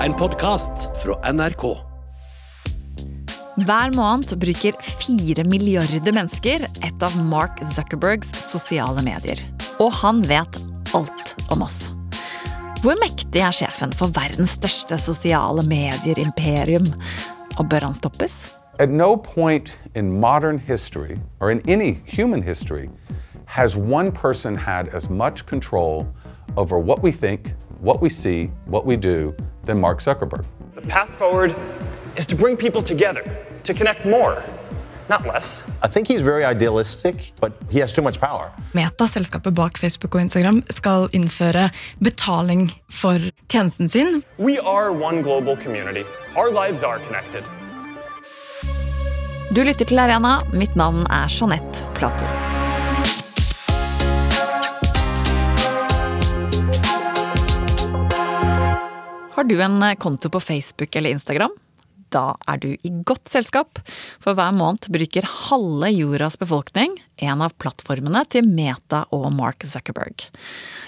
En podkast fra NRK. Hver måned bruker fire milliarder mennesker et av Mark Zuckerbergs sosiale medier. Og han vet alt om oss. Hvor mektig er sjefen for verdens største sosiale medier-imperium? Og bør han stoppes? At no point in modern history, or in any human history, has one person had as much control over what we think, what we see, what we do than Mark Zuckerberg. The path forward is to bring people together, to connect more, not less. I think he's very idealistic, but he has too much power. Meta, selskapet bak Facebook og Instagram, skal innføre betaling for tjenesten sin. We are one global community. Our lives are connected. Du lytter til Arena. Mitt navn er Jeanette Platou. Har du en konto på Facebook eller Instagram? Da er du i godt selskap, for hver måned bruker halve jordas befolkning en av plattformene til Meta og Mark Zuckerberg.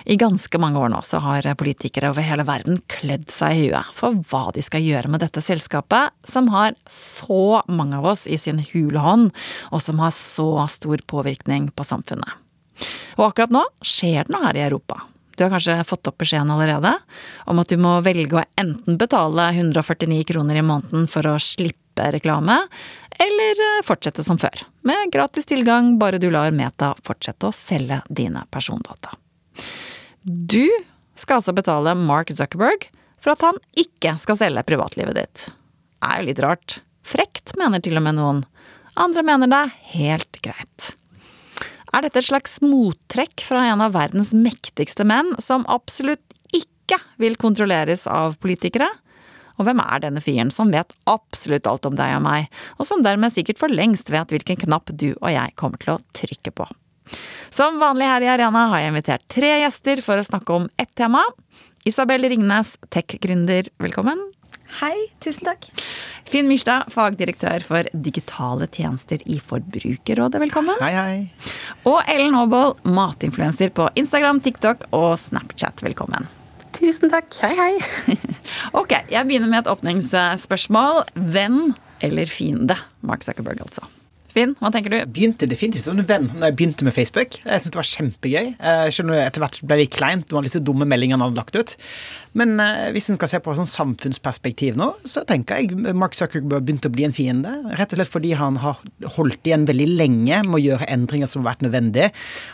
I ganske mange år nå så har politikere over hele verden klødd seg i huet for hva de skal gjøre med dette selskapet, som har så mange av oss i sin hule hånd, og som har så stor påvirkning på samfunnet. Og akkurat nå skjer det noe her i Europa. Du har kanskje fått opp beskjeden allerede om at du må velge å enten betale 149 kroner i måneden for å slippe reklame, eller fortsette som før, med gratis tilgang bare du lar Meta fortsette å selge dine persondata. Du skal altså betale Mark Zuckerberg for at han ikke skal selge privatlivet ditt. Det er jo litt rart. Frekt, mener til og med noen. Andre mener det er helt greit. Er dette et slags mottrekk fra en av verdens mektigste menn, som absolutt ikke vil kontrolleres av politikere? Og hvem er denne fyren som vet absolutt alt om deg og meg, og som dermed sikkert for lengst vet hvilken knapp du og jeg kommer til å trykke på? Som vanlig her i Arena har jeg invitert tre gjester for å snakke om ett tema. Isabel Ringnes, tech-gründer, velkommen. Hei, tusen takk. Finn Myrstad, fagdirektør for digitale tjenester i Forbrukerrådet, velkommen. Hei, hei. Og Ellen Håboll, matinfluenser på Instagram, TikTok og Snapchat, velkommen. Tusen takk. Hei, hei. Ok, jeg begynner med et åpningsspørsmål. Venn eller fiende? Mark Zuckerberg, altså. Finn, hva tenker du? Begynte definitivt som en venn da jeg begynte med Facebook. Jeg syntes det var kjempegøy. Jeg skjønner Etter hvert ble det kleint. Var disse dumme meldingene han hadde lagt ut. Men eh, hvis en skal se på sånn samfunnsperspektiv nå, så tenker jeg Mark Zuckerberg begynte å bli en fiende. Rett og slett fordi han har holdt igjen veldig lenge med å gjøre endringer som har vært nødvendige.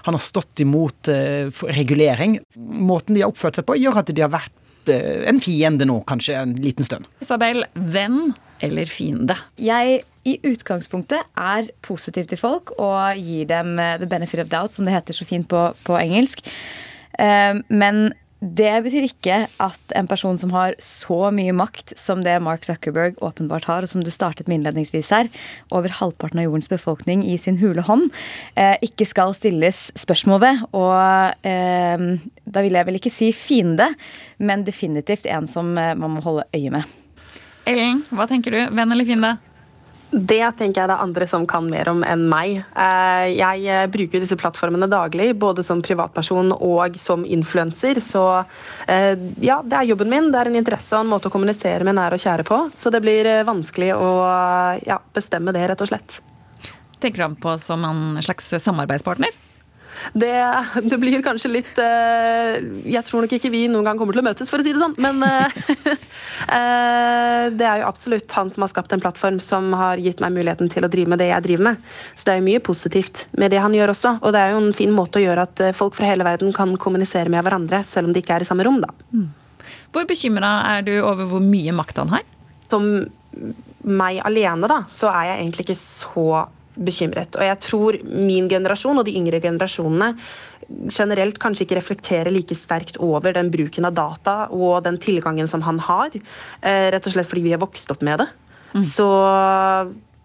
Han har stått imot eh, regulering. Måten de har oppført seg på, gjør at de har vært eh, en fiende nå, kanskje en liten stund. Isabel, venn eller fiende? Jeg i utgangspunktet er positiv til folk og gir dem eh, the benefit of doubt, som det heter så fint på, på engelsk. Eh, men det betyr ikke at en person som har så mye makt som det Mark Zuckerberg åpenbart har, og som du startet med innledningsvis her, over halvparten av jordens befolkning i sin hule hånd, eh, ikke skal stilles spørsmål ved. Og da vil jeg vel ikke si fiende, men definitivt en som man må holde øye med. Ellen, hva tenker du? Venn eller fiende? Det tenker jeg det er andre som kan mer om enn meg. Jeg bruker disse plattformene daglig, både som privatperson og som influenser. Så ja, det er jobben min. Det er en interesse og en måte å kommunisere med nære og kjære på. Så det blir vanskelig å ja, bestemme det, rett og slett. Tenker du ham på som en slags samarbeidspartner? Det, det, blir kanskje litt uh, Jeg tror nok ikke vi noen gang kommer til å møtes, for å si det sånn. Men uh, uh, det er jo absolutt han som har skapt en plattform som har gitt meg muligheten til å drive med det jeg driver med. Så det er jo mye positivt med det han gjør også. Og det er jo en fin måte å gjøre at folk fra hele verden kan kommunisere med hverandre, selv om de ikke er i samme rom, da. Mm. Hvor bekymra er du over hvor mye makt han har? Som meg alene, da, så er jeg egentlig ikke så bekymret. Og jeg tror min generasjon og de yngre generasjonene generelt kanskje ikke reflekterer like sterkt over den bruken av data og den tilgangen som han har. Eh, rett og slett fordi vi har vokst opp med det. Mm. Så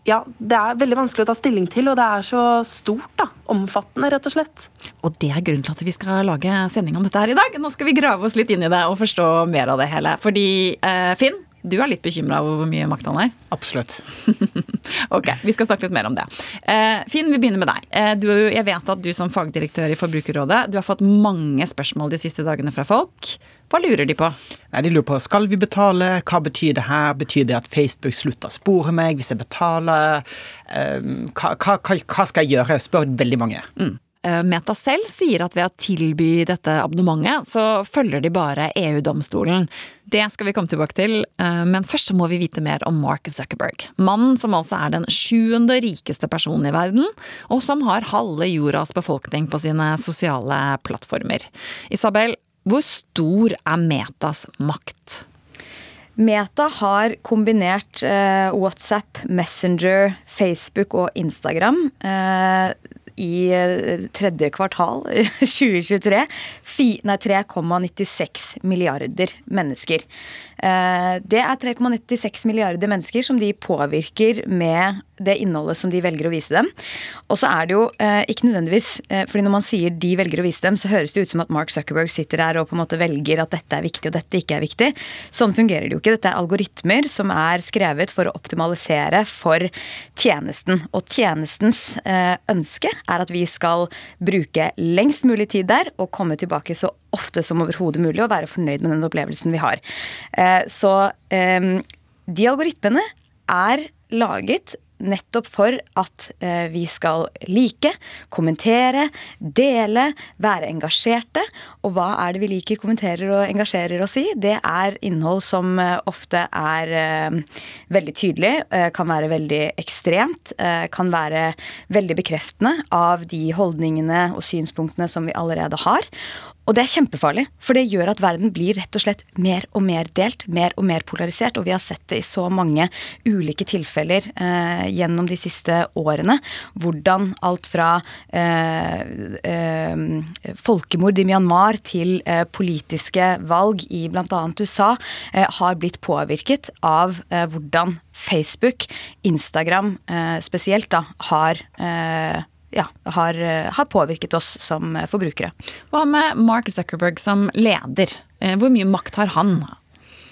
ja, det er veldig vanskelig å ta stilling til, og det er så stort. da, Omfattende, rett og slett. Og det er grunnen til at vi skal lage sending om dette her i dag. Nå skal vi grave oss litt inn i det og forstå mer av det hele. Fordi, eh, Finn, Du er litt bekymra over hvor mye makt han har? Absolutt. ok, vi skal snakke litt mer om det. Eh, Finn, vi begynner med deg. Eh, du, jeg vet at du som fagdirektør i Forbrukerrådet, du har fått mange spørsmål de siste dagene fra folk. Hva lurer de på? Nei, De lurer på skal vi betale, hva betyr det her? Betyr det at Facebook slutter å spore meg hvis jeg betaler? Um, hva, hva, hva, skal jeg gjøre? Spør veldig mange. Mm. Eh, Meta selv sier at ved å tilby dette abonnementet, så følger de bare EU-domstolen. Det skal vi komme tilbake til, eh, men først så må vi vite mer om Mark Zuckerberg. Mannen som altså er den sjuende rikeste personen i verden, og som har halve jordas befolkning på sine sosiale plattformer. Isabel, hvor stor er Metas makt? Meta har kombinert eh, WhatsApp, Messenger, Facebook og Instagram. Eh, i eh, tredje kvartal 2023 3,96 milliarder mennesker. Eh, det er 3,96 milliarder mennesker som de påvirker med det innholdet som de velger å vise dem. Og så er det jo eh, ikke nødvendigvis fordi når man sier de velger å vise dem, så høres det ut som at Mark Zuckerberg sitter der og på en måte velger at dette er viktig og dette ikke er viktig. Sånn fungerer det jo ikke. Dette er algoritmer som er skrevet for å optimalisere for tjenesten. Og tjenestens ønske er at vi skal bruke lengst mulig tid der og komme tilbake så ofte som overhodet mulig og være fornøyd med den opplevelsen vi har. Eh, så ehm, de algoritmene er laget nettopp for at eh, vi skal like, kommentere, dele, være engasjerte. Og hva er det vi liker, kommenterer og engasjerer oss i? Det er innhold som eh, ofte er veldig tydelig, kan være veldig ekstremt, kan være veldig bekreftende av de holdningene og synspunktene som vi allerede har. Og det er kjempefarlig, for det gjør at verden blir rett og slett mer og mer delt, mer og mer polarisert. Og vi har sett det i så mange ulike tilfeller eh, gjennom de siste årene. Hvordan alt fra eh, eh, folkemord i Myanmar til eh, politiske valg i bl.a. USA eh, har blitt påvirket av eh, hvordan Facebook, Instagram spesielt, da, har ja, har, eh, har, påvirket oss som forbrukere. Hva med Mark Zuckerberg som leder? Eh, hvor mye makt har han?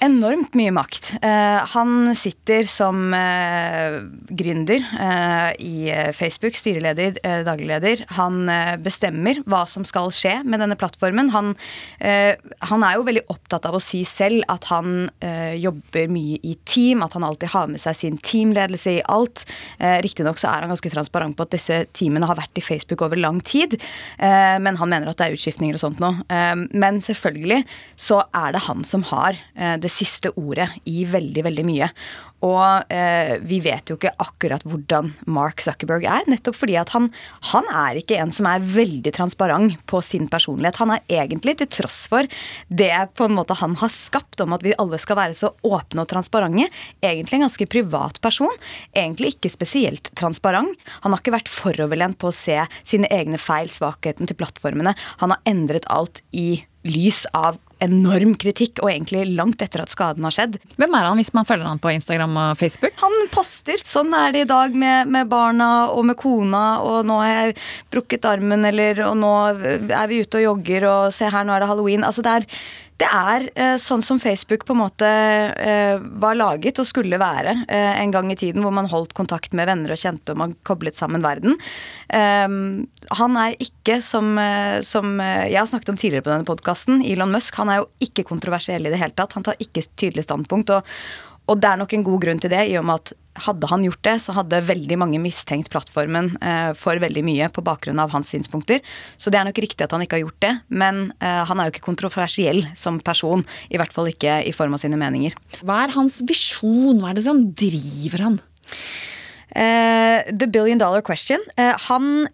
Enormt mye makt. Uh, han sitter som uh, gründer uh, i Facebook, styreleder, daglig leder. Han bestemmer hva som skal skje med denne plattformen. Han, han, er jo veldig opptatt av å si selv at han jobber mye i team, at han alltid har med seg sin teamledelse i alt. Uh, Riktignok så er han ganske transparent på at disse teamene har vært i Facebook over lang tid, men han mener at det er utskiftninger og sånt nå. men selvfølgelig så er det han som har det siste ordet i veldig, veldig mye. Og eh, vi vet jo ikke akkurat hvordan Mark Zuckerberg er, nettopp fordi at han, han er ikke en som er veldig transparent på sin personlighet. Han er egentlig, til tross for det på en måte han har skapt om at vi alle skal være så åpne og transparente, egentlig en ganske privat person. Egentlig ikke spesielt transparent. Han har ikke vært foroverlent på å se sine egne feil, svakheten til plattformene. Han har endret alt i lys av enorm kritikk, og egentlig langt etter at skaden har skjedd. Hvem er han hvis man følger han på Instagram og Facebook? Han poster. Sånn er det i dag med, med barna og med kona, og nå har jeg brukket armen, eller og nå er vi ute og jogger, og se her, nå er det halloween. Altså det er det er eh, sånn som Facebook på en måte eh, var laget og skulle være eh, en gang i tiden, hvor man holdt kontakt med venner og kjente, og man koblet sammen verden. Ehm, han er ikke som, som jeg har snakket om tidligere på denne podkasten, Elon Musk, han er jo ikke kontroversiell i det hele tatt. Han tar ikke tydelig standpunkt. og og det er nok en god grunn til det, i og med at hadde han gjort det, så hadde veldig mange mistenkt plattformen eh, for veldig mye på bakgrunn av hans synspunkter. Så det er nok riktig at han ikke har gjort det, men eh, han er jo ikke kontroversiell som person. I hvert fall ikke i form av sine meninger. Hva er hans visjon? Hva er det som driver han? Uh, the billion dollar question. Uh, han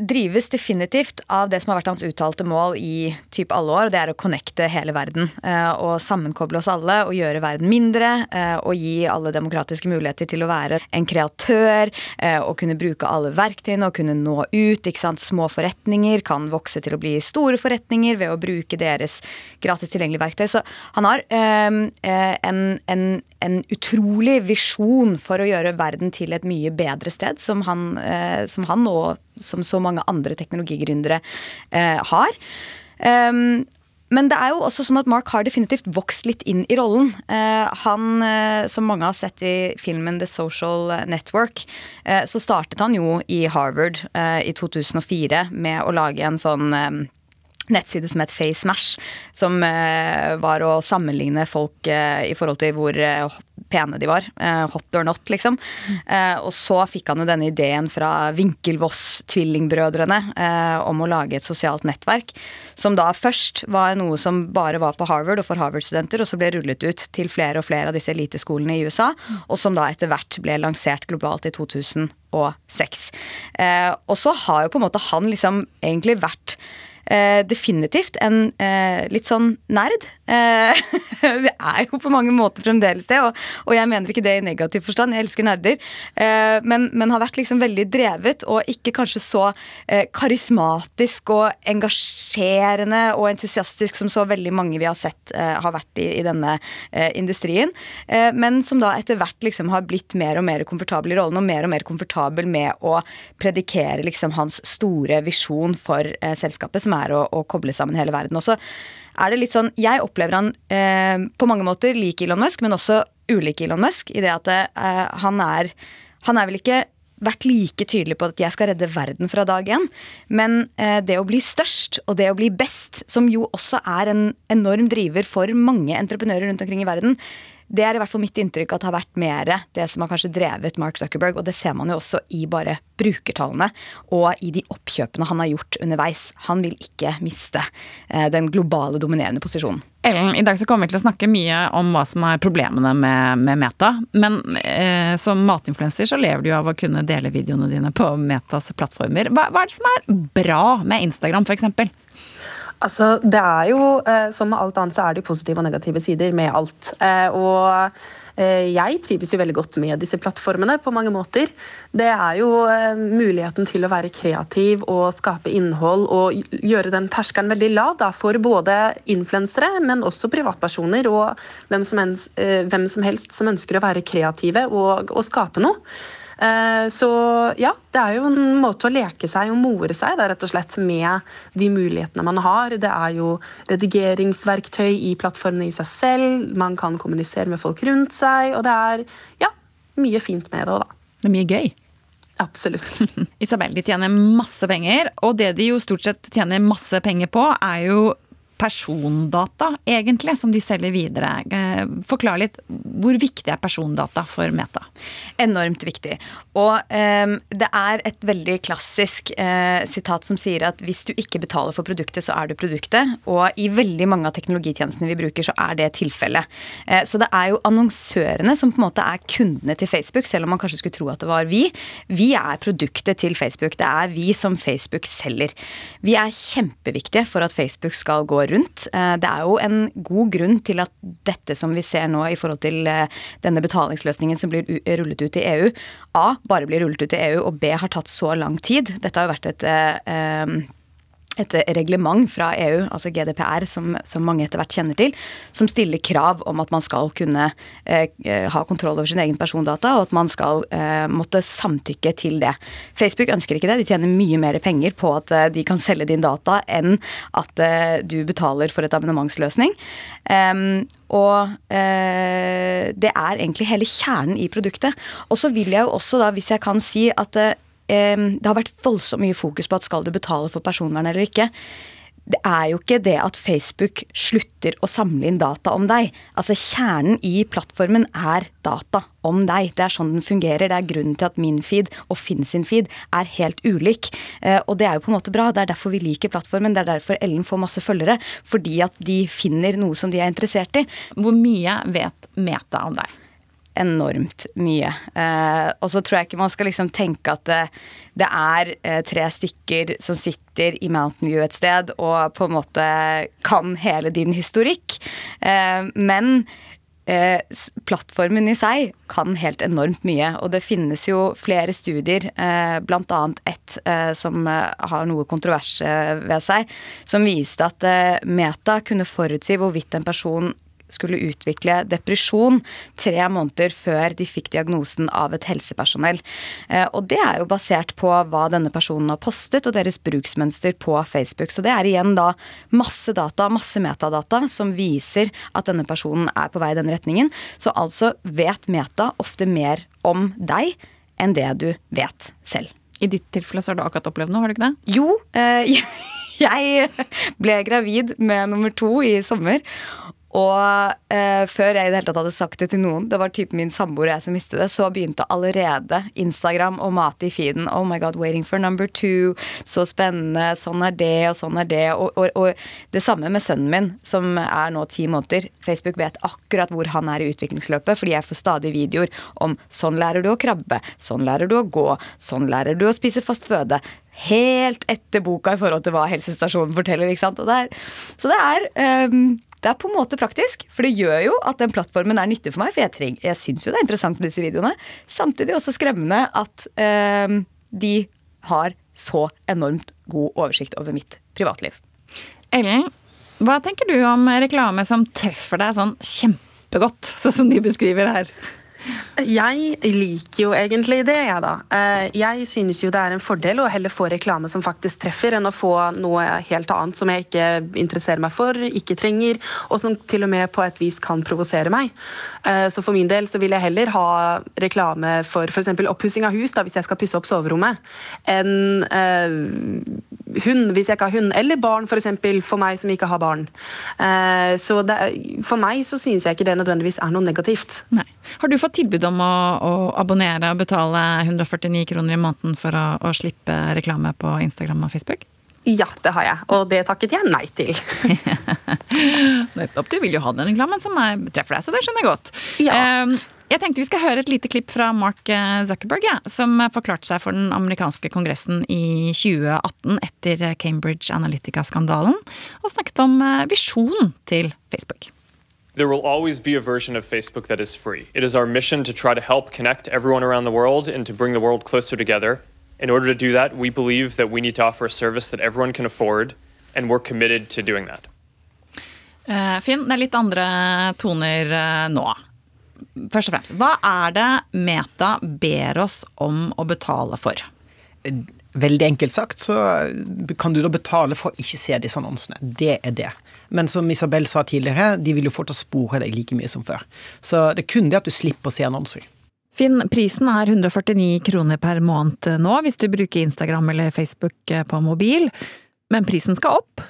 drives definitivt av det som har vært hans uttalte mål i typ alle år. Det er å connecte hele verden. Eh, og sammenkoble oss alle og gjøre verden mindre. Eh, og gi alle demokratiske muligheter til å være en kreatør. Eh, og kunne bruke alle verktøyene og kunne nå ut. Små forretninger kan vokse til å bli store forretninger ved å bruke deres gratis tilgjengelige verktøy. Så han har en, en, en utrolig visjon for å gjøre verden til et mye bedre sted, som han, som han og som så mange andre teknologigründere eh, har. Um, men det er jo også sånn at Mark har definitivt vokst litt inn i rollen. Eh, han, eh, som mange har sett i filmen The Social Network, eh, så startet han jo i Harvard eh, i 2004 med å lage en sånn eh, nettside som het FaceMash, som eh, var å sammenligne folk eh, i forhold til hvor eh, pene de var. Hot or not, liksom. Og så fikk han jo denne ideen fra Vinkelvoss-tvillingbrødrene om å lage et sosialt nettverk, som da først var noe som bare var på Harvard og for Harvard-studenter, og så ble rullet ut til flere og flere av disse eliteskolene i USA, og som da etter hvert ble lansert globalt i 2006. og så har jo på en måte han liksom egentlig vært eh, definitivt en eh, litt sånn nerd. Eh, det er jo på mange måter fremdeles det, og, og, jeg mener ikke det i negativ forstand. Jeg elsker nerder. Eh, men, men, har vært liksom veldig drevet, og ikke kanskje så eh, karismatisk og engasjerende og entusiastisk som så veldig mange vi har sett eh, har vært i, i denne industrien. men som da etter hvert liksom har blitt mer og mer komfortabel i rollen, og mer og mer komfortabel med å predikere liksom hans store visjon for selskapet. som som er å, å koble sammen hele verden. Og så er det litt sånn Jeg opplever han eh, på mange måter lik Elon Musk, men også ulik Elon Musk. I det at eh, han er Han er vel ikke vært like tydelig på at jeg skal redde verden fra dag én. Men eh, det å bli størst og det å bli best, som jo også er en enorm driver for mange entreprenører rundt omkring i verden, det er i hvert fall mitt inntrykk at det har vært mer det som har kanskje drevet Mark Zuckerberg. Og det ser man jo også i bare brukertallene og i de oppkjøpene han har gjort underveis. Han vil ikke miste eh, den globale dominerende posisjonen. Ellen, i dag så kommer vi til å snakke mye om hva som er problemene med, med Meta. Men eh, som matinfluenser så lever du jo av å kunne dele videoene dine på Metas plattformer. Hva, hva er det som er bra med Instagram, f.eks.? Altså, det er jo, eh, Som med alt annet så er det jo positive og negative sider med alt. Eh, og eh, jeg trives jo veldig godt med disse plattformene på mange måter. Det er jo muligheten til å være kreativ og skape innhold og gjøre den terskelen veldig lav for både influensere, men også privatpersoner og hvem som helst som ønsker å være kreative og, og skape noe. Eh, så ja, det er jo en måte å leke seg og more seg det er rett og slett med de mulighetene man har. Det er jo redigeringsverktøy i plattformene i seg selv, man kan kommunisere med folk rundt seg, og det er ja, mye fint med det òg, da. Det er mye gøy. Absolutt. Isabel, de tjener masse penger, og det de jo stort sett tjener masse penger på, er jo persondata, egentlig, som de selger videre. Eh, forklar litt. Hvor viktig er persondata for Meta? Enormt viktig. Og um, det er et veldig klassisk uh, sitat som sier at hvis du ikke betaler for produktet, så er du produktet. Og i veldig mange av teknologitjenestene vi bruker, så er det tilfellet. Uh, så det er jo annonsørene som på en måte er kundene til Facebook, selv om man kanskje skulle tro at det var vi. Vi er produktet til Facebook. Det er vi som Facebook selger. Vi er kjempeviktige for at Facebook skal gå rundt. Eh, det er jo en god grunn til at dette som vi ser nå i forhold til denne betalingsløsningen som blir rullet ut i EU, A bare blir rullet ut i EU, og B har tatt så lang tid. Dette har jo vært et eh, et reglement fra EU, altså GDPR, som, som, mange etter hvert kjenner til, som stiller krav om at man skal kunne eh, ha kontroll over sin egen persondata, og at man skal eh, måtte samtykke til det. Facebook ønsker ikke det. De tjener mye mer penger på at eh, de kan selge din data, enn at eh, du betaler for et abonnementsløsning. og eh, det er egentlig hele kjernen i produktet. Og så vil jeg jo også, da, hvis jeg kan si at eh, det har vært voldsomt mye fokus på at skal du betale for personvern eller ikke. Det er jo ikke det at Facebook slutter å samle inn data om deg. Altså Kjernen i plattformen er data om deg. Det er sånn den fungerer. Det er grunnen til at min feed og Finn sin feed er helt ulik. Eh, og det er jo på en måte bra. Det er derfor vi liker plattformen. Det er derfor Ellen får masse følgere. Fordi at de finner noe som de er interessert i. Hvor mye vet Meta om deg? Enormt mye. Eh, og så tror jeg ikke man skal liksom tenke at det, det er eh, tre stykker som sitter i Mountain View et sted og på en måte kan hele din historikk. Eh, men eh, plattformen i seg kan helt enormt mye. Og det finnes jo flere studier, eh, bl.a. ett eh, som har noe kontrovers ved seg, som viste at Meta kunne forutsi hvorvidt en person skulle utvikle depresjon tre måneder før de fikk diagnosen av et helsepersonell. Eh, og det er jo basert på hva denne personen har postet og deres bruksmønster på Facebook. Så det er igjen da masse data, masse metadata, som viser at denne personen er på vei i den retningen. Så altså vet Meta ofte mer om deg enn det du vet selv. I ditt tilfelle så har du akkurat opplevd noe, har du ikke det? Jo, eh, jeg ble gravid med nummer to i sommer. Og eh, før jeg i det hele tatt hadde sagt det til noen, det var typen min samboer og jeg som visste det, så begynte allerede Instagram å mate i feeden. Oh my god, waiting for number two. Så spennende. Sånn er det, og sånn er det. Og, og, og det samme med sønnen min, som er nå ti måneder. Facebook vet akkurat hvor han er i utviklingsløpet, fordi jeg får stadig videoer om sånn lærer du å krabbe, sånn lærer du å gå, sånn lærer du å spise fast føde helt etter boka i forhold til hva helsestasjonen forteller. ikke sant? Det er, så det er, um, det er på en måte praktisk, for det gjør jo at den plattformen er nyttig for meg. For jeg, treng, jeg syns jo det er interessant med disse videoene. Samtidig også skremmende at um, de har så enormt god oversikt over mitt privatliv. Ellen, hva tenker du om reklame som treffer deg sånn kjempegodt, sånn som de beskriver her? Jeg liker jo egentlig det, jeg, da. Eh, jeg synes jo det er en fordel å heller få reklame som faktisk treffer, enn å få noe helt annet som jeg ikke interesserer meg for, ikke trenger, og som til og med på et vis kan provosere meg. Eh, så for min del så vil jeg heller ha reklame for f.eks. oppussing av hus, da, hvis jeg skal pusse opp soverommet, enn uh, hund hvis jeg ikke har hund, eller barn f.eks. For, for meg som ikke har barn. Så det, for meg så synes jeg ikke det nødvendigvis er noe negativt. Nei. Har du fått tilbud om å, å, abonnere og betale 149 kroner i måneden for å, å, slippe reklame på Instagram og Facebook? Ja, det har jeg, og det takket jeg nei til. Nettopp. Du vil jo ha den reklamen som er, treffer deg, så det skjønner jeg godt. Ja. Jeg tenkte vi skal høre et lite klipp fra Mark eh, Zuckerberg, ja, som forklarte seg for den amerikanske kongressen i 2018 etter Cambridge Analytica-skandalen, og snakket om eh, visjonen til Facebook. There will always be a version of Facebook that is free. It is our mission to try to help connect everyone around the world and to bring the world closer together. In order to do that, we believe that we need to offer a service that everyone can afford, and we're committed to doing that. Uh, Finn, det er litt andre toner uh, nå. Først og fremst, hva er det Meta ber oss om å betale for? Veldig enkelt sagt så kan du da betale for å ikke se disse annonsene. Det er det. Men som Isabel sa tidligere, de vil jo fortsatt spore deg like mye som før. Så det er kun det at du slipper å se annonser. Finn, prisen er 149 kroner per måned nå hvis du bruker Instagram eller Facebook på mobil. Men prisen skal opp?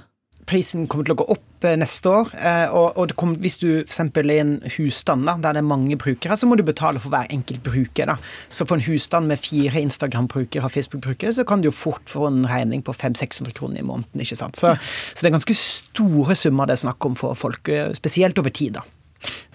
Prisen kommer til å gå opp eh, neste år. Eh, og, og kommer, hvis du f.eks. er i en husstand da, der det er mange brukere, så må du betale for hver enkelt bruker. Da. Så for en husstand med fire Instagram-brukere og Facebook-brukere, så kan du jo fort få en regning på 500-600 kroner i måneden. ikke sant? Så, så, det er ganske store summer det er snakk om for folk, eh, spesielt over tid. da.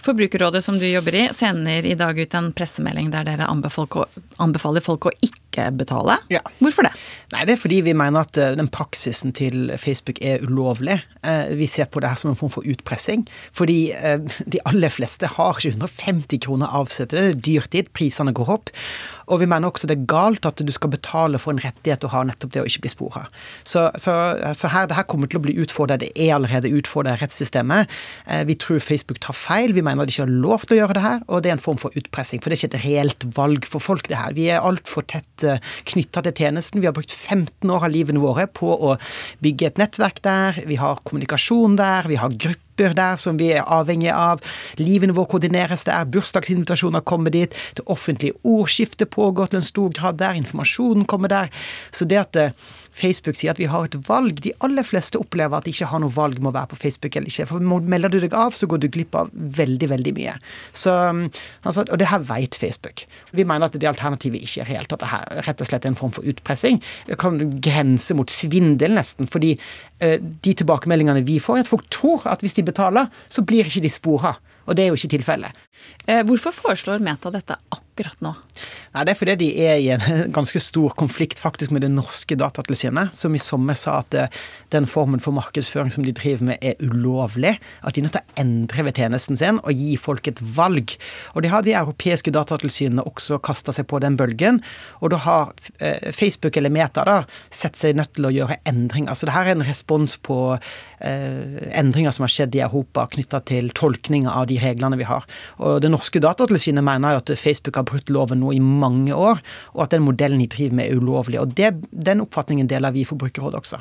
Forbrukerrådet som du jobber i, sender i dag ut en pressemelding der dere anbefaler folk å ikke betale. Ja. Hvorfor det? Nei, Det er fordi vi mener at eh, den praksisen til Facebook er ulovlig. Eh, vi ser på det her som en form for utpressing. Fordi eh, de aller fleste har ikke 150 kroner avsatt. Det er dyrtid, prisene går opp. Og vi mener også det er galt at du skal betale for en rettighet du ha nettopp det å ikke bli spora. Så, så, så her, det her kommer til å bli utfordret. Det er allerede utfordret rettssystemet. Vi tror Facebook tar feil. Vi mener de ikke har lov til å gjøre det her, og det er en form for utpressing. For det er ikke et reelt valg for folk, det her. Vi er altfor tett knytta til tjenesten. Vi har brukt 15 år av livene våre på å bygge et nettverk der. Vi har kommunikasjon der. Vi har grupper der som vi er avhengige av. Livene våre koordineres der. Bursdagsinvitasjoner kommer dit. Det offentlige ordskiftet pågår til en stor grad der. Informasjonen kommer der. Så det at eh, Facebook sier at vi har et valg De aller fleste opplever at de ikke har noe valg med å være på Facebook eller ikke. For melder du deg av, så går du glipp av veldig, veldig mye. Så, altså, og det her vet Facebook. Vi mener at det alternativet ikke er reelt. At det her rett og slett er en form for utpressing. Det kan grense mot svindel, nesten. Fordi uh, de tilbakemeldingene vi får, er at folk tror at hvis de betaler, så blir ikke de spora. Og det er jo ikke tilfellet. Eh, hvorfor foreslår Meta dette akkurat akkurat nå? Nei, Det er fordi de er i en ganske stor konflikt faktisk med det norske datatilsynet, som i sommer sa at eh, den formen for markedsføring som de driver med, er ulovlig. At de er nødt til å endre ved tjenesten sin og gi folk et valg. Og det har de europeiske datatilsynene også kasta seg på den bølgen. Og da har eh, Facebook eller Meta da sett seg nødt til å gjøre endringer. Altså det her er en respons på eh, endringer som har skjedd i Europa knytta til tolkninga av de reglene vi har. Og det norske datatilsynet mener jo at Facebook har brutt loven nå i mange år, og at den modellen de driver med er ulovlig. Og det, den oppfatningen deler vi i Forbrukerrådet også.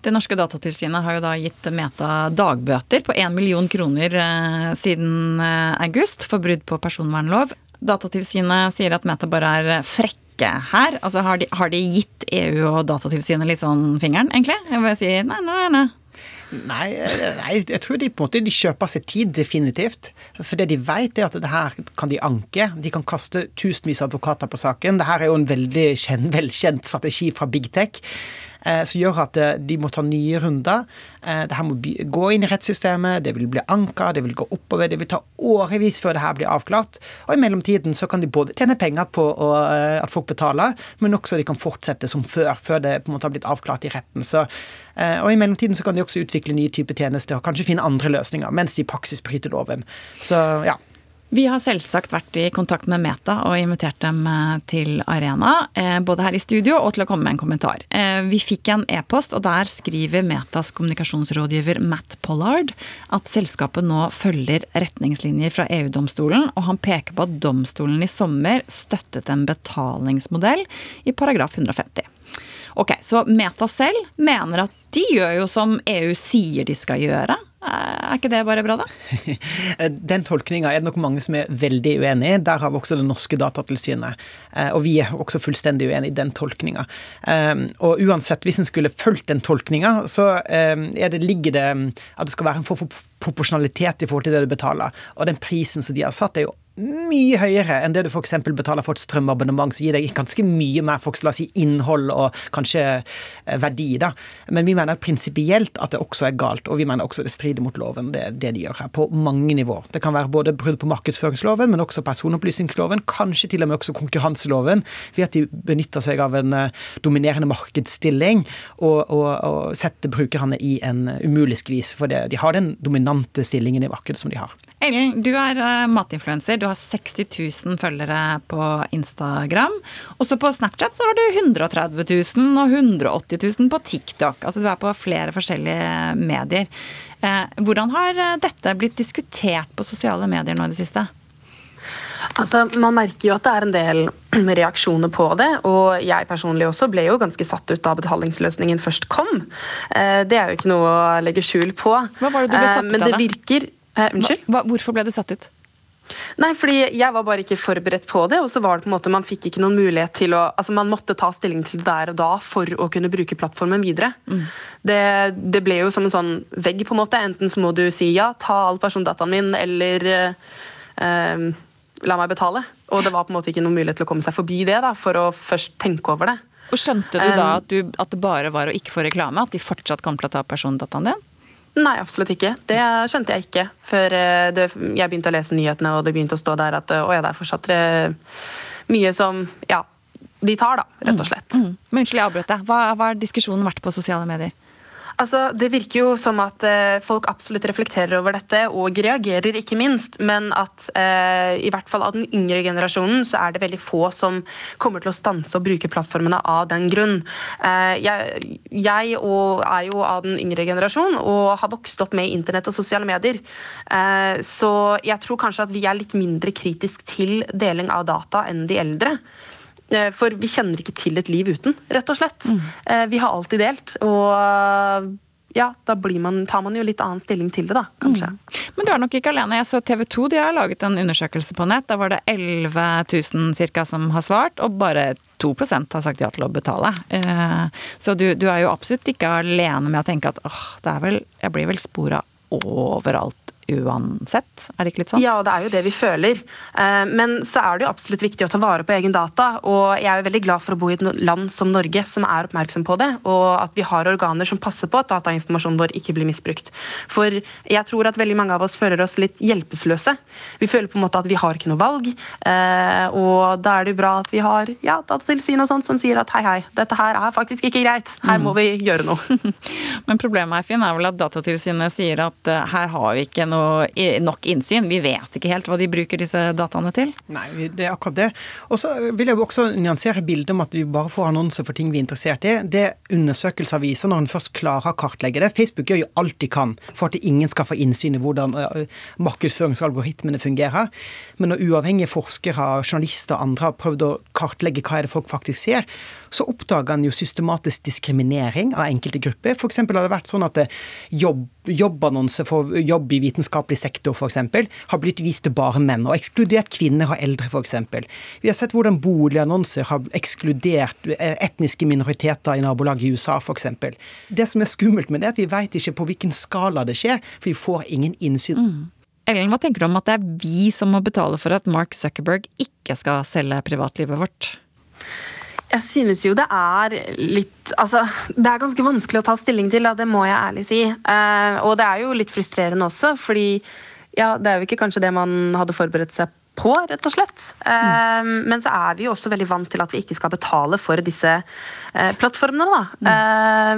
Det norske datatilsynet har jo da gitt Meta dagbøter på 1 million kroner eh, siden eh, august for brudd på personvernlov. Datatilsynet sier at Meta bare er frekke her. Altså har de, har de gitt EU og Datatilsynet litt sånn fingeren, egentlig? Jeg vil si nei, nei, nei. Nei, nei, jeg tror de på en måte de kjøper seg tid, definitivt. For det de vet, er at det her kan de anke. De kan kaste tusenvis av advokater på saken. Det her er jo en veldig kjent, velkjent strategi fra big tech. Eh, som gjør at eh, de må ta nye runder. Eh, det her må gå inn i rettssystemet, det vil bli anka, det vil gå oppover. Det vil ta årevis før det her blir avklart. Og i mellomtiden så kan de både tjene penger på at folk betaler, men også de kan fortsette som før, før det på en måte har blitt avklart i retten. Så, og i mellomtiden så kan de også utvikle nye typer tjenester og kanskje finne andre løsninger, mens de i praksis bryter loven. Så ja. Vi har selvsagt vært i kontakt med Meta og invitert dem eh, til Arena. Eh, både her i studio og til å komme med en kommentar. Eh, vi fikk en e-post, og der skriver Metas kommunikasjonsrådgiver Matt Pollard at selskapet nå følger retningslinjer fra EU-domstolen, og han peker på at domstolen i sommer støttet en betalingsmodell i paragraf 150. Ok, Så Meta selv mener at de gjør jo som EU sier de skal gjøre. Er ikke det bare bra, da? Den tolkninga er det nok mange som er veldig uenig i. Der har vi også det norske Datatilsynet. Eh, og vi er også fullstendig uenig i den tolkninga. Eh, og uansett, hvis en skulle fulgt den tolkninga, så er det, ligger det at det skal være en form for proporsjonalitet i forhold til det du betaler. Og den prisen som de har satt, er jo mye høyere enn det du f.eks. betaler for et strømabonnement, som gir deg ganske mye mer for la si, innhold og kanskje eh, verdi. da. Men vi mener prinsipielt at det også er galt, og vi mener også det strider mot loven, det, det de gjør her, på mange nivåer. Det kan være både brudd på markedsføringsloven, men også personopplysningsloven, kanskje til og med også konkurranseloven, ved at de benytter seg av en uh, dominerende markedsstilling og, og, og, setter brukerne i en umulig skvis, for det. de har den dominante stillingen i markedet som de har. Ellen, du er uh, matinfluenser. Du har 60 000 følgere på Instagram. Også på Snapchat så har du 130 000 og 180 000 på TikTok. Altså du er på flere forskjellige medier. Uh, hvordan har uh, dette blitt diskutert på sosiale medier nå i det siste? Altså, Man merker jo at det er en del reaksjoner på det. Og jeg personlig også ble jo ganske satt ut da betalingsløsningen først kom. Det er jo ikke noe å legge skjul på. Hva var det du ble satt ut av? Men det virker Eh, unnskyld? Hva, hvorfor ble du satt ut? Nei, fordi Jeg var bare ikke forberedt på det. og så var det på en måte Man fikk ikke noen mulighet til å altså Man måtte ta stilling til det der og da for å kunne bruke plattformen videre. Mm. Det, det, ble jo som en sånn vegg. på en måte. Enten så må du si ja, ta all persondataen min, eller eh, la meg betale. Og det var på en måte ikke noen mulighet til å komme seg forbi det da, for å først tenke over det. Og Skjønte du da at, du, at det bare var å ikke få reklame? At de fortsatt kom til å ta persondataen din? Nei, absolutt ikke. Det skjønte jeg ikke før eh, det, jeg begynte å lese nyhetene og det begynte å stå der at å ja, det er fortsatt eh, mye som ja, de tar, da, rett og slett. Mm. Mm. Men unnskyld, jeg avbrøt deg. Hva, hva har diskusjonen vært på sosiale medier? Altså, Det virker jo som at eh, folk absolutt reflekterer over dette, og reagerer, ikke minst. Men at eh, i hvert fall av den yngre generasjonen så er det veldig få som kommer til å stanse å bruke plattformene av den grunn. Eh, jeg, jeg er jo av den yngre generasjon og har vokst opp med internett og sosiale medier. Eh, så jeg tror kanskje at vi er litt mindre kritisk til deling av data enn de eldre. Eh, for vi kjenner ikke til et liv uten, rett og slett. Mm. Eh, vi har alltid delt. Og ja, da man, tar man jo litt annen stilling til det, da, kanskje. Mm. Men du er nok ikke alene. Jeg så TV 2 de har laget en undersøkelse på nett. Da var det 11 000 cirka som har svart, og bare 2 har sagt ja til å betale. Eh, så du, du, er jo absolutt ikke alene med å tenke at åh, det er vel Jeg blir vel spora overalt uansett? Er det ikke litt sånn? Ja, det er jo det vi føler. Eh, men så er det jo absolutt viktig å ta vare på egen data. Og jeg er jo veldig glad for å bo i et land som Norge som er oppmerksom på det, og at vi har organer som passer på at datainformasjonen vår ikke blir misbrukt. For jeg tror at veldig mange av oss føler oss litt hjelpeløse. Vi føler på en måte at vi har ikke noe valg, eh, og da er det jo bra at vi har ja, datatilsyn og sånt som sier at hei, hei, dette her er faktisk ikke greit. Her må vi gjøre noe. Men problemet Finn, er vel at Datatilsynet sier at uh, her har vi ikke noe, nok innsyn. Vi vet ikke helt hva de bruker disse dataene til. Nei, det er akkurat det. Og så vil jeg også nyansere bildet om at vi bare får annonser for ting vi er interessert i. Det undersøkelser viser når en først klarer å kartlegge det. Facebook gjør jo alt de kan for at ingen skal få innsyn i hvordan uh, markedsføringsalgoritmene fungerer. Men når uavhengige forskere, journalister og andre har prøvd å kartlegge hva er det folk faktisk ser, så oppdager en jo systematisk diskriminering av enkelte grupper. F.eks. har det vært sånn at jobb, jobbannonser for jobb i vitenskapelig sektor eksempel, har blitt vist til bare menn, og ekskludert kvinner og eldre f.eks. Vi har sett hvordan boligannonser har ekskludert eh, etniske minoriteter i nabolag i USA f.eks. Det som er skummelt med det, er at vi vet ikke på hvilken skala det skjer, for vi får ingen innsyn. Mm. Ellen, hva tenker du om at det er vi som må betale for at Mark Zuckerberg ikke skal selge privatlivet vårt? Jeg synes jo det er litt Altså, det er ganske vanskelig å ta stilling til, da, det må jeg ærlig si. Uh, og det er jo litt frustrerende også, fordi ja, det er jo ikke kanskje det man hadde forberedt seg på, rett og slett. Mm. Men så er vi jo også veldig vant til at vi ikke skal betale for disse uh, plattformene, da.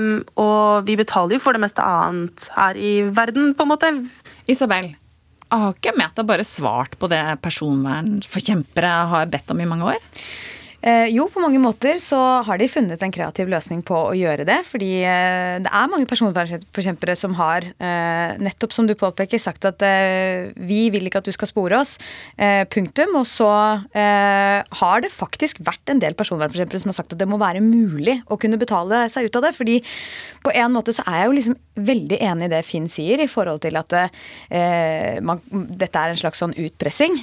Mm. Og vi betaler jo for det meste annet her i verden, på en måte. Isabel, har ikke Meta bare svart på det personvernforkjempere har bedt om i mange år? Eh, jo, på mange måter så har de funnet en kreativ løsning på å gjøre det. Fordi eh, det er mange personvernforkjempere som har, eh, nettopp som du påpeker, sagt at vi vil ikke at du skal spore oss. Punktum. Og så har det faktisk vært en del personvernforkjempere som har sagt at det må være mulig å kunne betale seg ut av det. fordi på en måte så er jeg jo liksom veldig enig i det Finn sier, i forhold til at man, dette er en slags sånn utpressing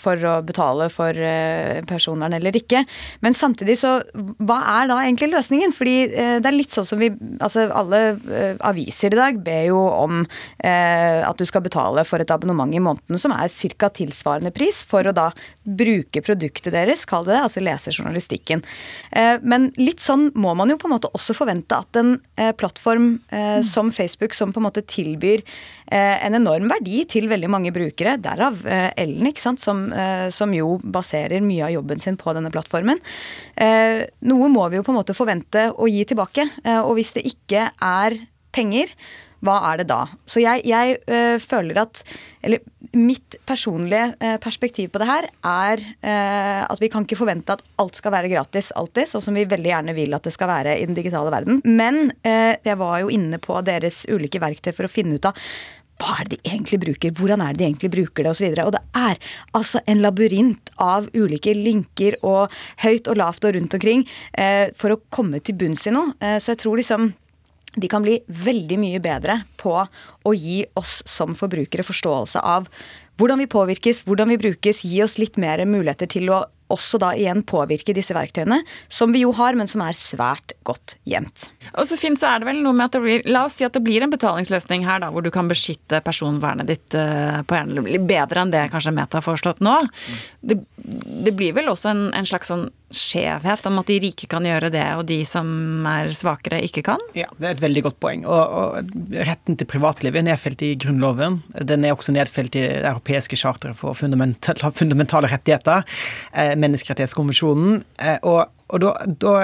for å betale for personvern eller ikke. Men samtidig så Hva er da egentlig løsningen? Fordi eh, det er litt sånn som vi Altså alle eh, aviser i dag ber jo om eh, at du skal betale for et abonnement i måneden som er ca. tilsvarende pris for å da bruke produktet deres, kall det det, altså lese journalistikken. Men litt sånn må man jo på en måte også forvente at en plattform som Facebook, som på en måte tilbyr en enorm verdi til veldig mange brukere, derav Ellen, ikke sant, som, som jo baserer mye av jobben sin på denne plattformen. Eh, noe må vi jo på en måte forvente å gi tilbake. Eh, og hvis det ikke er penger, hva er det da? Så jeg, jeg føler at Eller mitt personlige perspektiv på det her er at vi kan ikke forvente at alt skal være gratis alltid, sånn som vi veldig gjerne vil at det skal være i den digitale verden. Men jeg var jo inne på deres ulike verktøy for å finne ut av hva er det de egentlig bruker, hvordan er det de egentlig bruker det, osv. Og, så og det er altså en labyrint av ulike linker og høyt og lavt og rundt omkring eh, for å komme til bunns i noe. Eh, så jeg tror liksom de kan bli veldig mye bedre på å gi oss som forbrukere forståelse av hvordan vi påvirkes, hvordan vi brukes, gi oss litt mer muligheter til å også da igjen påvirke disse verktøyene, som vi jo har, men som er svært godt gjemt. Og så fint så er det vel noe med at det blir, La oss si at det blir en betalingsløsning her, da, hvor du kan beskytte personvernet ditt uh, på en, bedre enn det kanskje Meta har foreslått nå. Det, det, blir vel også en, en slags sånn skjevhet om at de rike kan gjøre det, og de som er svakere, ikke kan? Ja, det er et veldig godt poeng. Og, og retten til privatliv er nedfelt i Grunnloven. Den er også nedfelt i det europeiske charteret for fundamentale, fundamentale rettigheter, eh, menneskerettighetskonvensjonen. Eh, og, og da, da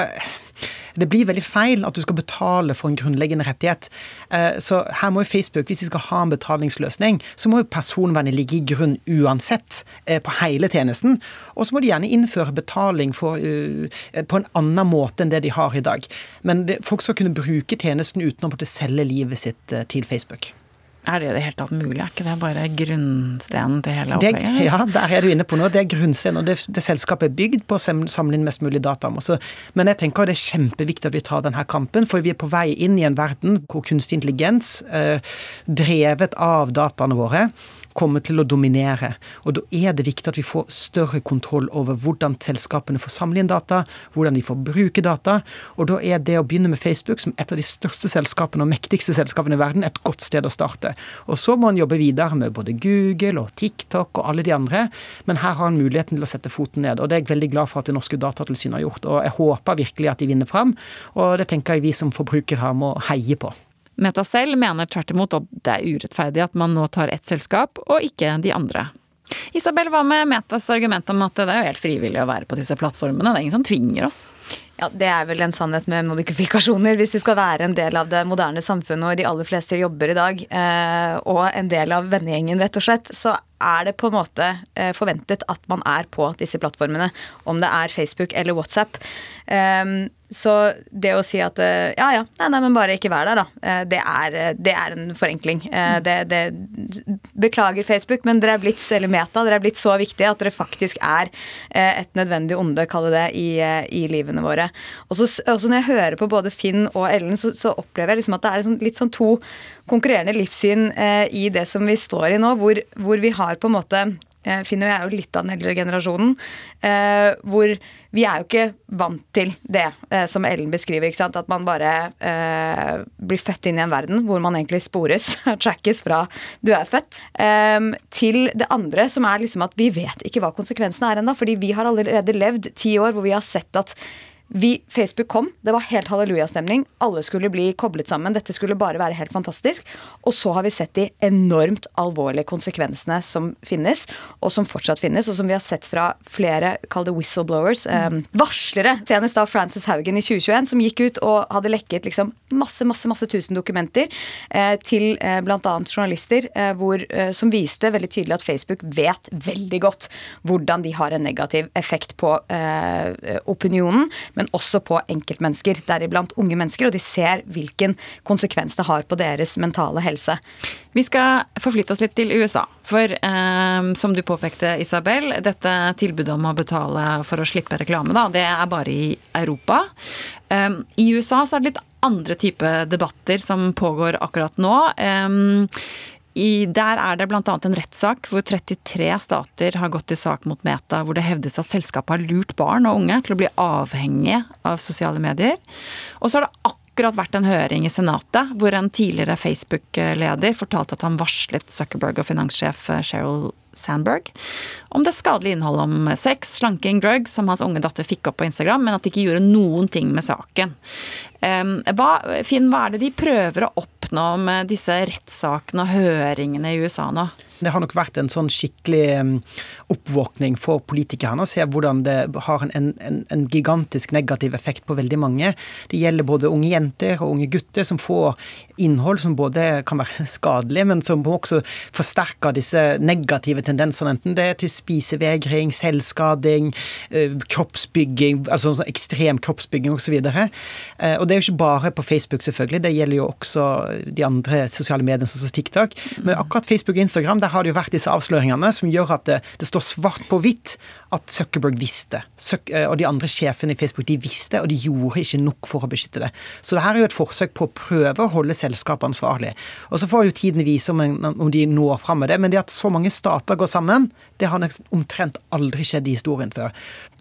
det blir veldig feil at du skal betale for en grunnleggende rettighet. Eh, så her må jo Facebook, hvis de skal ha en betalingsløsning, så må jo personvernet ligge i grunn uansett eh, på hele tjenesten. Og så må de gjerne innføre betaling for, eh, på en annen måte enn det de har i dag. Men folk skal kunne bruke tjenesten uten å måtte selge livet sitt til Facebook. Er det i det hele tatt mulig? Er ikke det bare grunnstenen til hele opplegget? Ja, der er du inne på noe. Det er grunnstenen, og det, det selskapet er bygd på å samle inn mest mulig data. Også. Men jeg tenker det er kjempeviktig at vi tar denne kampen, for vi er på vei inn i en verden hvor kunstig intelligens, eh, drevet av dataene våre, kommer til å dominere. Og da er det viktig at vi får større kontroll over hvordan selskapene får samle inn data, hvordan de får bruke data. Og da er det å begynne med Facebook, som et av de største selskapene og mektigste selskapene i verden, et godt sted å starte. Og så må han jobbe videre med både Google og TikTok og alle de andre, men her har han muligheten til å sette foten ned. Og det er jeg veldig glad for at det norske Datatilsynet har gjort. Og jeg håper virkelig at de vinner fram, og det tenker jeg vi som forbrukere må heie på. Meta selv mener tvert imot at det er urettferdig at man nå tar ett selskap, og ikke de andre. Isabel, hva med Metas argument om at det er jo helt frivillig å være på disse plattformene? Det er ingen som tvinger oss. Ja, Det er vel en sannhet med modifikasjoner. Hvis du skal være en del av det moderne samfunnet, og de aller fleste jobber i dag, eh, og en del av vennegjengen, rett og slett, så er det på en måte eh, forventet at man er på disse plattformene. Om det er Facebook eller WhatsApp. Um, så det å si at eh, ja ja, nei, nei, men bare ikke vær der, da. Det er, det er en forenkling. Det, det, beklager Facebook, men dere er blitt eller Meta, dere er blitt så viktige at dere faktisk er et nødvendig onde, kalle det, i, i livene våre. Og så, når jeg hører på både Finn og Ellen, så, så opplever jeg liksom at det er sånn, litt sånn to konkurrerende livssyn eh, i det som vi står i nå, hvor, hvor vi har på en måte eh, Finn og jeg er jo litt av den eldre generasjonen. Eh, hvor vi er jo ikke vant til det eh, som Ellen beskriver. At man bare eh, blir født inn i en verden hvor man egentlig spores, trackes fra du er født. Eh, til det andre, som er liksom at vi vet ikke hva konsekvensene er ennå. Fordi vi har allerede levd ti år hvor vi har sett at vi, Facebook kom, det var helt hallelujastemning. Alle skulle bli koblet sammen. Dette skulle bare være helt fantastisk. Og så har vi sett de enormt alvorlige konsekvensene som finnes, og som fortsatt finnes, og som vi har sett fra flere, kall det whistleblowers, eh, varslere. Senest da Frances Haugen i 2021, som gikk ut og hadde lekket liksom masse, masse, masse tusen dokumenter eh, til eh, bl.a. journalister, eh, hvor, eh, som viste veldig tydelig at Facebook vet veldig godt hvordan de har en negativ effekt på eh, opinionen men også på enkeltmennesker, deriblant unge mennesker. Og de ser hvilken konsekvens det har på deres mentale helse. Vi skal forflytte oss litt til USA. For eh, som du påpekte, Isabel, dette tilbudet om å betale for å slippe reklame, da, det er bare i Europa. Eh, I USA så er det litt andre type debatter som pågår akkurat nå. Um, i, der er det bl.a. en rettssak hvor 33 stater har gått til sak mot Meta, hvor det hevdes at selskapet har lurt barn og unge til å bli avhengige av sosiale medier. Og så er det akkurat vært en høring i Senatet hvor en tidligere Facebook-leder fortalte at han varslet Zuckerberg og finanssjef Sheryl Sandberg om det skadelige innholdet om sex, slanking, drugs som hans unge datter fikk opp på Instagram, men at de ikke gjorde noen ting med saken. Hva, Finn, hva er det de prøver å oppnå med disse rettssakene og høringene i USA nå? Det har nok vært en sånn skikkelig oppvåkning for politikerne å se hvordan det har en, en, en, gigantisk negativ effekt på veldig mange. Det gjelder både unge jenter og unge gutter som får innhold som både kan være skadelig, men som også forsterker disse negative tendensene. Enten det er til spisevegring, selvskading, eh, kroppsbygging, altså sånn ekstrem kroppsbygging osv. Og, så eh, og det er jo ikke bare på Facebook, selvfølgelig. Det gjelder jo også de andre sosiale mediene, sånn som TikTok. Men akkurat Facebook og Instagram der har det jo vært disse avsløringene som gjør at det, det står svart på hvitt at Zuckerberg visste. Eh, og de andre sjefene i Facebook de visste, og de gjorde ikke nok for å beskytte det. Så det her er jo et forsøk på å prøve å holde selskapet ansvarlig. Og så får jo tiden vise om, om de når fram med det. Men det at så mange stater går sammen, det har omtrent aldri skjedd i historien før.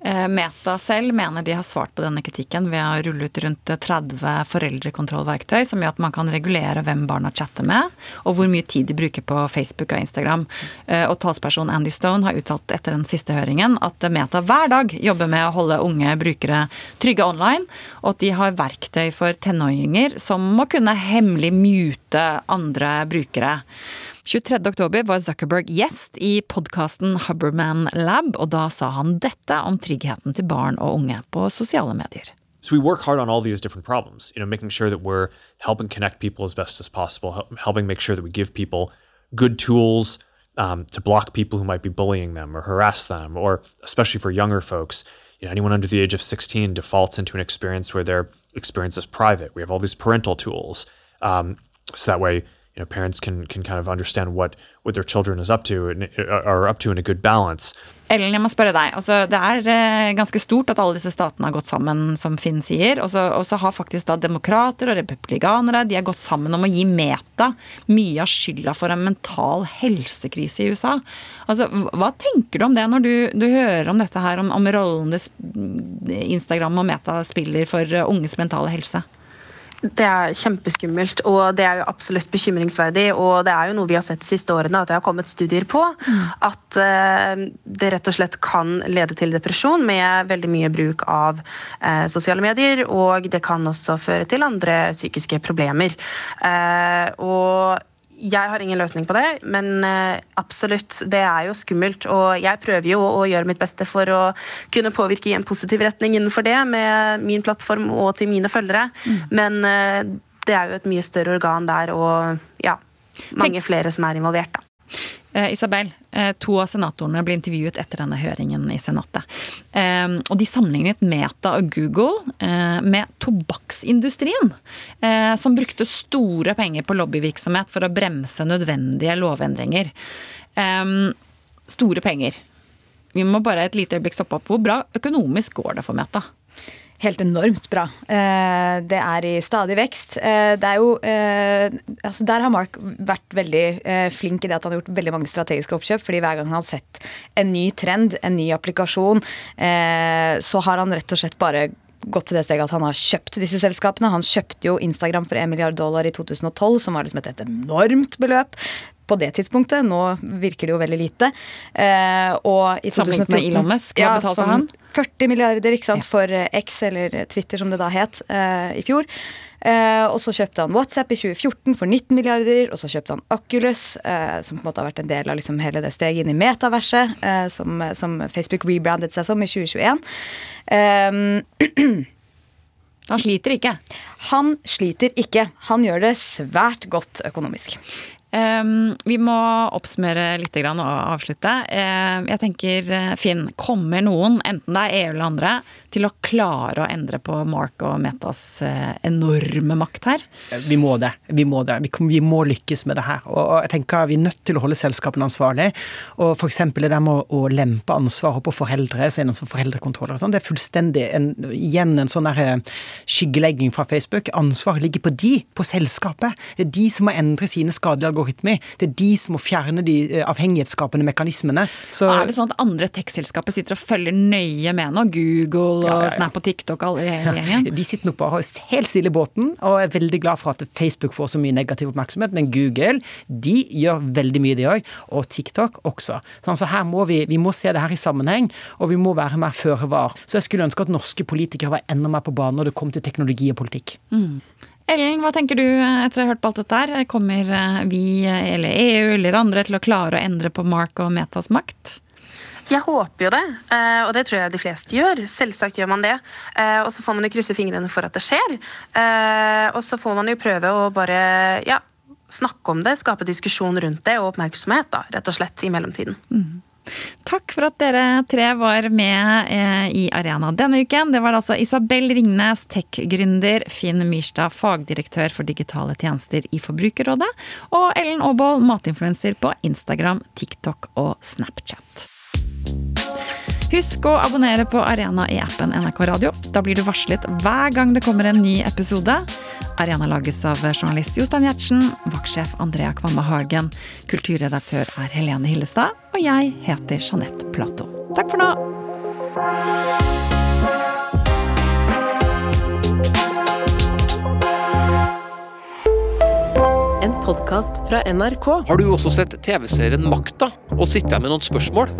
Eh, Meta selv mener de har svart på denne kritikken ved å rulle ut rundt 30 foreldrekontrollverktøy som gjør at man kan regulere hvem barna chatter med, og hvor mye tid de bruker på Facebook og Instagram. Eh, og talsperson Andy Stone har uttalt etter den siste høringen at Meta hver dag jobber med å holde unge brukere trygge online, og at de har verktøy for tenåringer som må kunne hemmelig mute andre brukere. 23.10 var Zuckerberg gjest i podkasten Hubberman Lab, og da sa han dette om tryggheten til barn og unge på sosiale medier. So we work hard on all these different problems, you know, making sure that we're helping connect people as best as possible, helping make sure that we give people good tools um, to block people who might be bullying them or harass them, or especially for younger folks, you know, anyone under the age of 16 defaults into an experience where their experience is private. We have all these parental tools, um, so that way you know parents can can kind of understand what what their children is up to and are up to in a good balance. Ellen, jeg må spørre deg. Altså, det er eh, ganske stort at alle disse statene har gått sammen, som Finn sier. Og så har faktisk da demokrater og republikanere de har gått sammen om å gi Meta mye av skylda for en mental helsekrise i USA. Altså, Hva tenker du om det når du, du hører om dette her, om, om rollen Instagram og Meta spiller for eh, unges mentale helse? Det er kjempeskummelt, og det er jo absolutt bekymringsverdig. Og det er jo noe vi har sett de siste årene, at det har kommet studier på. At uh, det rett og slett kan lede til depresjon med veldig mye bruk av uh, sosiale medier. Og det kan også føre til andre psykiske problemer. Uh, og jeg har ingen løsning på det, men eh, absolutt, det er jo skummelt. Og jeg prøver jo å gjøre mitt beste for å kunne påvirke i en positiv retning innenfor det, med min plattform og til mine følgere. Mm. Men eh, det er jo et mye større organ der, og ja, mange flere som er involvert, da. Eh, Isabel, eh, to av senatorene ble intervjuet etter denne høringen i Senatet. Eh, og de sammenlignet Meta og Google med tobakksindustrien, som brukte store penger på lobbyvirksomhet for å bremse nødvendige lovendringer. Store penger. Vi må bare et lite øyeblikk stoppe opp. Hvor bra økonomisk går det for Meta? Helt enormt bra. Eh, det er i stadig vekst. Eh, det er jo eh, altså Der har Mark vært veldig flink i det at han har gjort veldig mange strategiske oppkjøp. fordi hver gang han har sett en ny trend, en ny applikasjon, så har han rett og slett bare gått til det steget at han har kjøpt disse selskapene. Han kjøpte jo Instagram for 1 milliard dollar i 2012, som var liksom et enormt beløp på det tidspunktet. Nå virker det jo veldig lite. Eh, og i 2014 med Elon Musk, hva ja, betalte han? 40 milliarder ikke sant, for eh, X, eller Twitter som det da het, eh, i fjor. Eh, og så kjøpte han WhatsApp i 2014 for 19 milliarder, og så kjøpte han Oculus, eh, som på en måte har vært en del av liksom hele det steget inn i metaverset, eh, som, som, Facebook rebrandet seg som i 2021. Han sliter ikke? Han sliter ikke. Han gjør det svært godt økonomisk. Um, vi må oppsummere litt og avslutte. Uh, jeg tenker, eh, Finn, kommer noen, enten det er EU eller andre, til å klare å endre på Mark og Metas uh, enorme makt her? Vi må det. Vi må det. Vi, må lykkes med det her. Og, jeg tenker Vi er nødt til å holde selskapene ansvarlig. Og f.eks. det der med å, lempe ansvaret på foreldre, så gjennom foreldrekontroller sånn, det er fullstendig en, igjen en sånn der eh, skyggelegging fra Facebook. Ansvaret ligger på de, på selskapet. Det er de som må endre sine skadelige algoritmer. Det er de som må fjerne de eh, avhengighetsskapende mekanismene. Så, er det sånn at andre tech-selskaper sitter og følger nøye med nå? Google og ja, ja, ja. Snap og TikTok og hele gjengen? De sitter nok bare helt stille i båten og er veldig glad for at Facebook får så mye negativ oppmerksomhet. Men Google de gjør veldig mye, de òg. Og TikTok også. Sånn, så her må vi, vi må se det her i sammenheng, og vi må være mer føre var. Så jeg skulle ønske at norske politikere var enda mer på banen når det kom til teknologi og politikk. Mm. Ellen, hva tenker du etter å ha hørt på alt dette her? Kommer eh, vi, eller EU eller andre til å klare å endre på Mark og Metas makt? Jeg håper jo det, eh, og det tror jeg de fleste gjør. Selvsagt gjør man det. Eh, og så får man jo krysse fingrene for at det skjer. Og så får man jo prøve å bare ja, snakke om det, skape diskusjon rundt det og oppmerksomhet, da, rett og slett, i mellomtiden. Mm. Takk for at dere tre var med eh, i Arena denne uken. Det var altså Isabel Ringnes, tech-gründer, Finn Myrstad, fagdirektør for digitale tjenester i Forbrukerrådet, og Ellen Aabold, matinfluenser på Instagram, TikTok og Snapchat. Husk å abonnere på Arena i appen NRK Radio. Da blir du varslet hver gang det kommer en ny episode. Arena lages av journalist Jostein Gjertsen, vaktsjef Andrea Kvamme Hagen, kulturredaktør er Helene Hillestad, og jeg heter Jeanette Plato. Takk for nå! En podkast fra NRK. Har du også sett TV-serien Makta og sitter med noen spørsmål?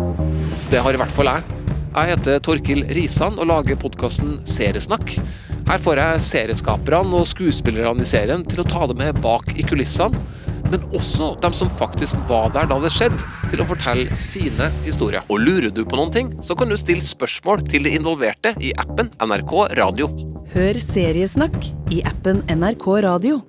Det har i hvert fall jeg. Jeg heter Torkil Risan og lager podkasten Seriesnakk. Her får jeg serieskaperne og skuespillerne i serien til å ta det med bak i kulissene, men også dem som faktisk var der da det skjedde, til å fortelle sine historier. Og lurer du på noen ting, så kan du stille spørsmål til de involverte i appen NRK Radio. Hør Seriesnakk i appen NRK Radio.